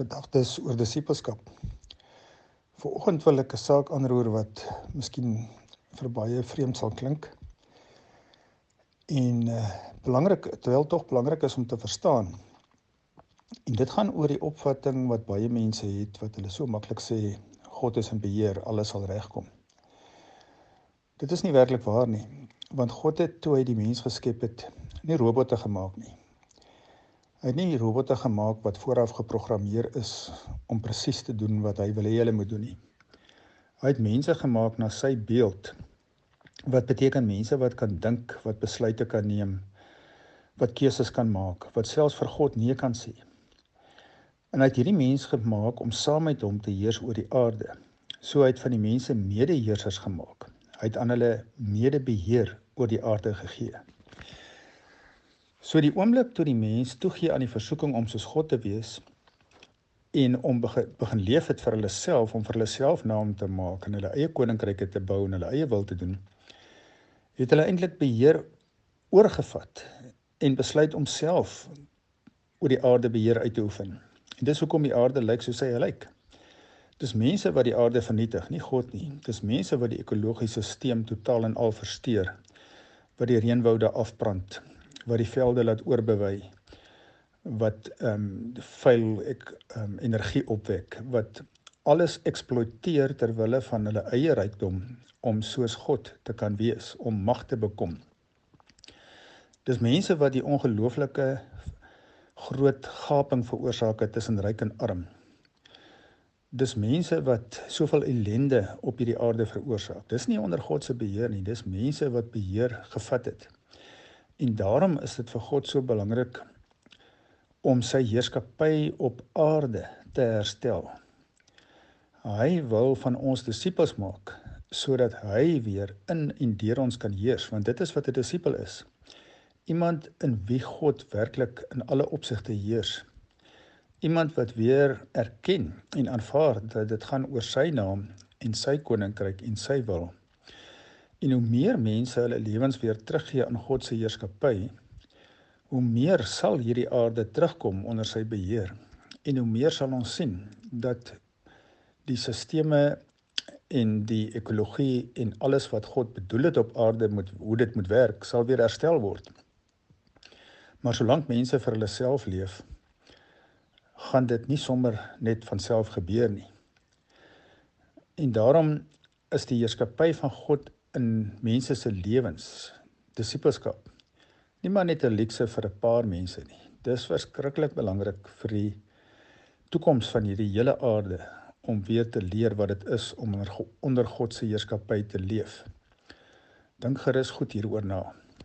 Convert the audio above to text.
gedagtes oor disippelskap. Vanoggend wil ek 'n saak aanroer wat miskien vir baie vreemd sal klink. En uh, belangrik, terwyl tog belangrik is om te verstaan. En dit gaan oor die opvatting wat baie mense het wat hulle so maklik sê God is in beheer, alles sal regkom. Dit is nie werklik waar nie, want God het toe hy die mens geskep het, nie robotte gemaak nie. Hy het nie robotte gemaak wat vooraf geprogrammeer is om presies te doen wat hy wil hê hulle moet doen nie. Hy het mense gemaak na sy beeld. Wat beteken mense wat kan dink, wat besluite kan neem, wat keuses kan maak, wat selfs vir God nee kan sê. En hy het hierdie mens gemaak om saam met hom te heers oor die aarde. So hy het van die mense medeheersers gemaak. Hy het aan hulle medebeheer oor die aarde gegee. So die oomblik toe die mens toegee aan die versoeking om soos God te wees en om begin, begin leef het vir hulle self om vir hulle self naam te maak en hulle eie koninkryke te bou en hulle eie wil te doen, het hulle eintlik beheer oorgevat en besluit om self oor die aarde beheer uit te oefen. En dis hoekom die aarde lyk soos hy lyk. Dis mense wat die aarde vernietig, nie God nie. Dis mense wat die ekologiese stelsel totaal en al versteur, wat die reënwoude afbrand, wat die velde laat oorbewei wat ehm um, vuil ek ehm um, energie opwek wat alles eksploiteer ter wille van hulle eie rykdom om soos God te kan wees om mag te bekom. Dis mense wat die ongelooflike groot gaping veroorsaak het tussen ryk en arm. Dis mense wat soveel ellende op hierdie aarde veroorsaak. Dis nie onder God se beheer nie, dis mense wat beheer gevat het. En daarom is dit vir God so belangrik om sy heerskappy op aarde te herstel. Hy wil van ons disippels maak sodat hy weer in en deur ons kan heers, want dit is wat 'n disipel is. Iemand in wie God werklik in alle opsigte heers. Iemand wat weer erken en aanvaar dat dit gaan oor sy naam en sy koninkryk en sy wil. En hoe meer mense hulle lewens weer teruggee aan God se heerskappy, hoe meer sal hierdie aarde terugkom onder sy beheer. En hoe meer sal ons sien dat die sisteme en die ekologie en alles wat God bedoel het op aarde moet hoe dit moet werk, sal weer herstel word. Maar solank mense vir hulle self leef, gaan dit nie sommer net van self gebeur nie. En daarom is die heerskappy van God in mense se lewens disippelskap nie maar net 'n luukse vir 'n paar mense nie. Dis verskriklik belangrik vir die toekoms van hierdie hele aarde om weer te leer wat dit is om onder God se heerskappy te leef. Dink gerus goed hieroor na